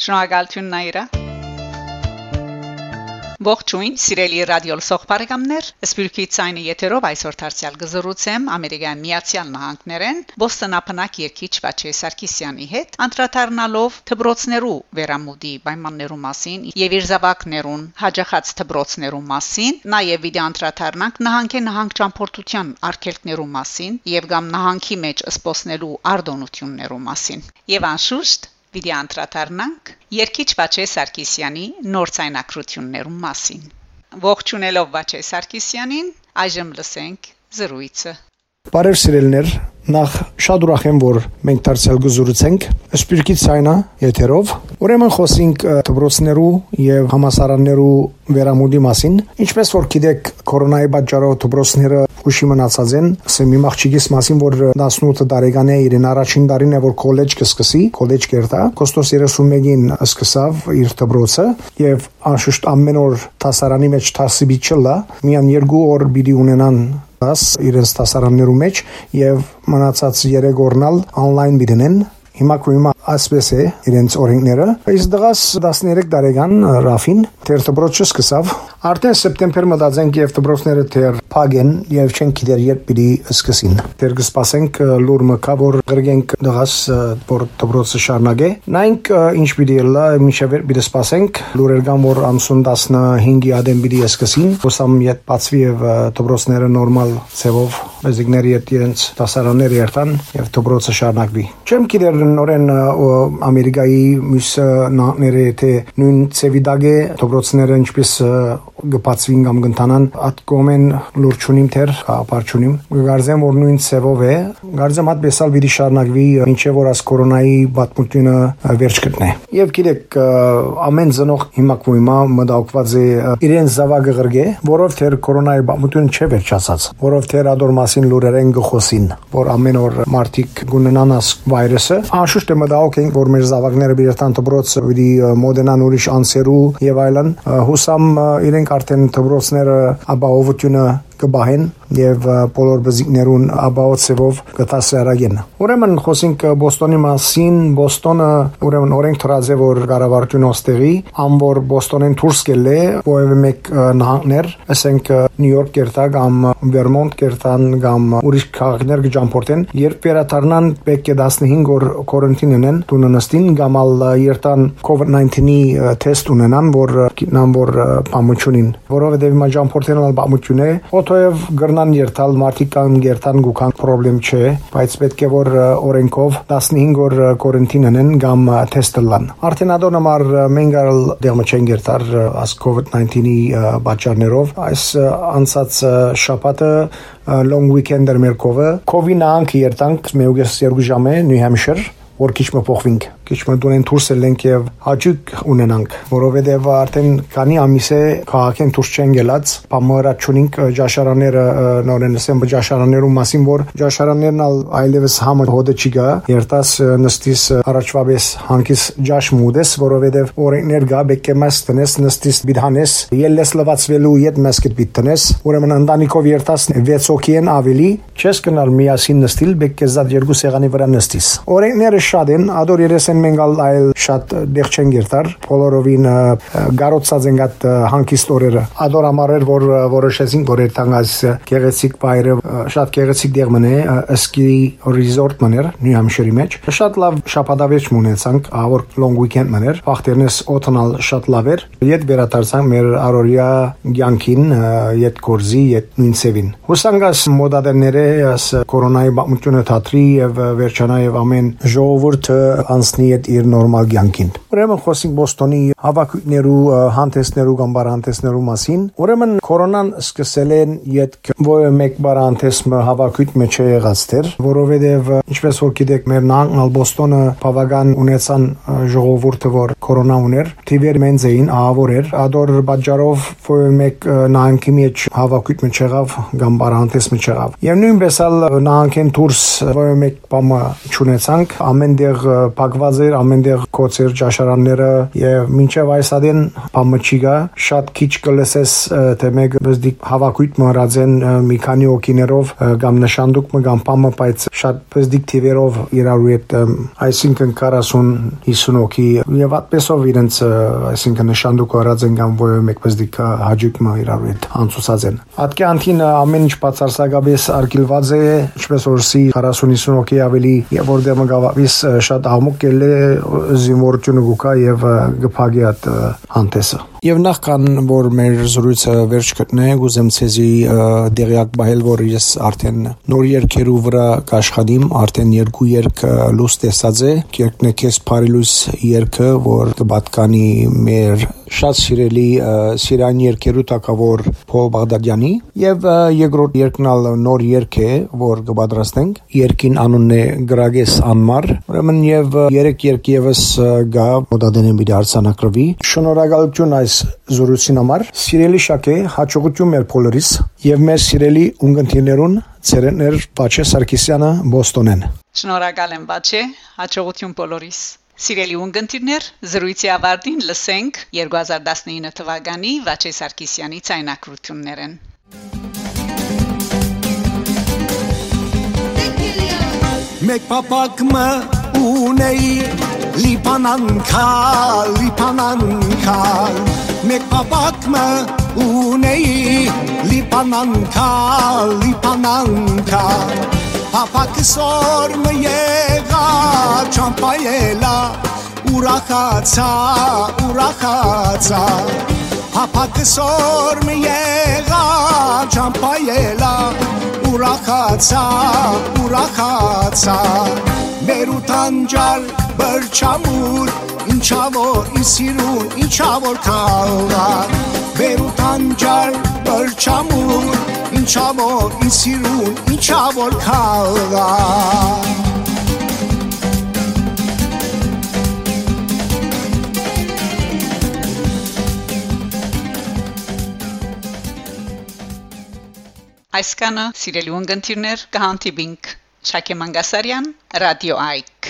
Շնորհակալություն Նաիրա։ Ողջույն, սիրելի ռադիոլսող բարեկամներ։ Սպիրկի ցայնի եթերով այսօր դարձյալ գզրուցեմ Ամերիկյան Միացյալ Նահանգներեն Բոստոնապնակ երկիչ Վաչե Սարգսյանի հետ անդրադառնալով թբրոցներու վերամուդի պայմաններու մասին եւ իր զավակներուն հաջախած թբրոցներու մասին, նաեւ վիդեո անդրադառնանք նահանգի նահանգ ճամփորդության արգելքներու մասին եւ գամ նահանգի մեջ սպոսնելու արտոնություններու մասին։ Եվ անշուշտ Վիդեո անդրադառնանք Երկիչ Վաչե Սարգսյանի նոր ցայնակրություններու մասին։ Ողջունելով Վաչե Սարգսյանին, այժմ լսենք զրույցը։ Բարև սիրելներ, նախ շատ ուրախ եմ, որ մենք դարձյալ գզուրուցենք Սպիրկի ցայնա եթերով։ Ուրեմն խոսենք դպրոցներու եւ համասարաններու վերամուդի մասին։ Ինչպես որ գիտեք, կորոնայի պատճառով դպրոցները ուշի մնացած են։ Ասեմ իմ աղջիկիս մասին, որ 18 տարեկան է, իրեն առաջին տարին է որ քոլեջ կսկսի, քոլեջ կերտա։ Կոստոս 31-ին սկսավ իր դպրոցը եւ անշուշտ ամեն օր տասարանի մեջ տասի բիչլա, միան երկու օր պիտի ունենան դաս իրենց տասարաններու մեջ եւ մնացած 3 օրնալ on-line բիդենեն հիմա կույմա ասպես է իրենց օրենքները իսկ դղաս 13 տարեկան Ռաֆին թեր դպրոցը սկսավ արդեն սեպտեմբեր մտածենք եւ դպրոցները թեր փագեն եւ չեն գիտեր երբ պիտի սկսին թեր կսպասենք լուր մկա որ գրգենք դղաս որ դպրոցը շարնագե նայինք ինչ պիտի լա միշև պիտի սպասենք լուրեր կան որ ամսուն 15-ի ադեմ պիտի սկսին ոսամ իդ բացվի եւ դպրոցները նորմալ ցևով մեզիկների հետ իրենց դասարանները երթան եւ դպրոցը շարնակվի չեմ գիտեր նորեն Ամերիկայի մյուս նահանգները թե նույն ծևիդագե դպրոցները ինչպես գբացվին կամ գնտանան at կոմեն լուրչունիմ թեր ապարչունիմ գարձեմ որ նույն ծևով է գարձեմ հատ բեսալ վիդի շարնակվի ինչեւ որ աս կորոնայի պատմությունը վերջ գտնե եւ գիտեք ամեն զնող հիմա կոյմա մտահոգված է իրեն զավակը գրգե որով թեր կորոնայի պատմությունը չէ վերջացած որով թեր ադոր մասին լուրերեն գխոսին որ ամեն օր մարտիկ գունենան աս վայրեսը անշուշտ է մտահոգ ենք որ մեր զավակները բերտան դբրոց վիդի մոդենան ուրիշ անսերու եւ այլն հուսամ իրենք արդեն դբրոցները ապահովությունը կբահեն եւ բոլոր բզիկներուն աբաոցեվով կտասարագեն։ Ուրեմն խոսենք Բոստոնի մասին, Բոստոնը ուրեմն օրենք թրազե որ կառավարություն ոստերի, ամբոր Բոստոնեն դուրս գելե, որևէ մեկ նահանգներ, ասենք Նյու Յորք կերտա կամ Վերմոնտ կերտան կամ ուրիշ քաղաքներ կջամփորտեն, երբ վերադառնան պետք է 15 օր կորոնտին ունեն, տուննստին կամ ալ երտան COVID-19-ի թեստ ունենան, որ գիտնան որ բամությունին, որովհետեւ հիմա ջամփորտենալ բամություն է, օթոև գրնան երթալ մարդիկ կան երթան գուքան խնդրեմ չէ, բայց պետք է որ օրենքով 15 օր կորոնտին ունեն կամ թեստ լան։ Արդեն ադոնամար մենգալ դերմը չեն երթար as COVID-19-ի պատճառներով այս անցած շաբաթը long weekend-եր մեր կովը COVID-19 երտանք մեուգես երկու ժամ է New Hampshire որ քիչ մը փոխվինք քիչ մը դուրեն դուրս ելենք եւ հաճույք ունենանք որովհետեւ արդեն քանի ամիս է քաղաքեն դուրս չեն գելած բամարաչունինք ջաշարանները նորեն ասեմ ջաշարաններու մասին որ ջաշարաններն այլևս համը հոդը չի գա երտաս նստիս առաջվաբես հանկիս ջաշ մուդես որովհետեւ օրենքներ գա բեկե մաս տնես նստիս բիդհանես ելլես լվացվելու իդ մասկետ բիտնես ուրեմն ընտանիքով երտաս 6 օքիեն ավելի չես կնալ միասին նստիլ բեկե զատ երկու սեղանի վրա նստիս օրենքները շատ են ադոր երեսեն մենք այլ շատ դեղ չեն գերտար բոլորովին գարոցած են գատ հանկիստ օրերը ադոր ամառեր որ որոշեցին որ երթանգած գեղեցիկ բայրը շատ գեղեցիկ դեղ մնե սկի ռիզորտ մներ Նյու Համշիրի մեջ շատ լավ շաբաթավեճ մունեցանքավոր long weekend մներ վախտերնես օթնալ շատ լավ էր իդ վերադարձանք մեր արորիա ցանկին իդ կորզի իդ նույն սևին հուսանգաս մոդադերները աս կորոնայի բամությունը թատրի եւ վերջանա եւ ամեն ժողովուրդը անցնի այդ իր նորմալ ցանկին։ Ուրեմն խոսենք Բոստոնի հավաքույտներու հանդեսներու կամ բարանտեսներու մասին։ Ուրեմն կորոնան սկսել են իդ ոյ մեկ բարանտեսը հավաքույտ մեջ է եղած դեր, որովհետև ինչպես որ գիտեք մեր նահանգ Բոստոնը բավական ունեցան ժողովուրդը որ կորոնա ուներ, թիվեր մենձ էին ահավոր էր, ադոր բաժարով ոյ մեկ նահանգի մեջ հավաքույտ մեջ եղավ կամ բարանտես մեջ եղավ։ Եվ նույնպես ալ նահանգեն դուրս ոյ մեկ բամը ճունեցանք ամենտեղ փակված էր ամենտեղ կոծեր ճանաչարանները եւ մինչեւ այս ադեն բամչիգա շատ քիչ կլսես թե մեկ բզդիկ հավաքույթ մռածեն մի քանի օկիներով կամ նշանդուկ մը կամ բամը բայց շատ բզդիկ թիվերով իրարու հետ այսինքն 40 50 օկի եւ այդպեսով իրենց այսինքն նշանդուկ առածեն կամ ոյ մեկ բզդիկ հաջուկ մը իրարու հետ անցուցած են Ատկե անտին ամեն ինչ բացարձակապես արգելված է ինչպես որ սի 40-50 օկի ավելի եւ որ դեմը գավիս շատ ամուկ կելե զինվորությունը գուկա եւ գփագի այդ հանդեսը Եվ նախքան որ մեր զրույցը վերջ գտնե, գուզեմ ցեզի դերյակ բայել որ ես արդեն նոր երկերու վրա կաշխատիմ, արդեն երկու երկ լույս տեսած է, երկն է քեզ Փարիլուս երկը, որ կբատկանի մեր շատ սիրելի Սիրան երկերու տակավոր Փոլ Բաղդադյանի եւ երկրորդ երկնալ նոր երկ է, որ կպատրաստենք։ Երկին անունն է Գրագես Անմար։ Ուրեմն եւ երեք երկ եւս գա մոդադենի մի դարձանակրվի։ Շնորհակալություն այս զրույցին համար։ Սիրելի Շակե, հաջողություն մեր փոլորիս եւ մեր սիրելի ունգընտիրներուն Ցերեներ Բաչե Սարգսյանը Բոստոնեն։ Շնորհակալ եմ Բաչե, հաջողություն բոլորիս։ Սիրելի ունգընտիրներ, զրույցի ավարտին լսենք 2019 թվականի Վաչե Սարգսյանի ցայնակրություններն։ Մեկ պապակը ունեի լիփանանքա լիփանանքա մեկ պապակը ունեի լիփանանքա լիփանանքա Հապակսոր մը եղա չամպայելա ուրախացա ուրախացա Հապակսոր մը եղա չամպայելա ուրախացա ուրախացա մեր ու տանջալ բրչամուր ինչա որ իսիրուն ինչա որ քաղա մեր ու տանջալ բրչամուր ինչա որ իսիրուն ինչա որ քաղա Այսքանը սիրելի ունգընտիրներ կհանդիպինք Շակե Մանգասարյան, Ռադիո Այք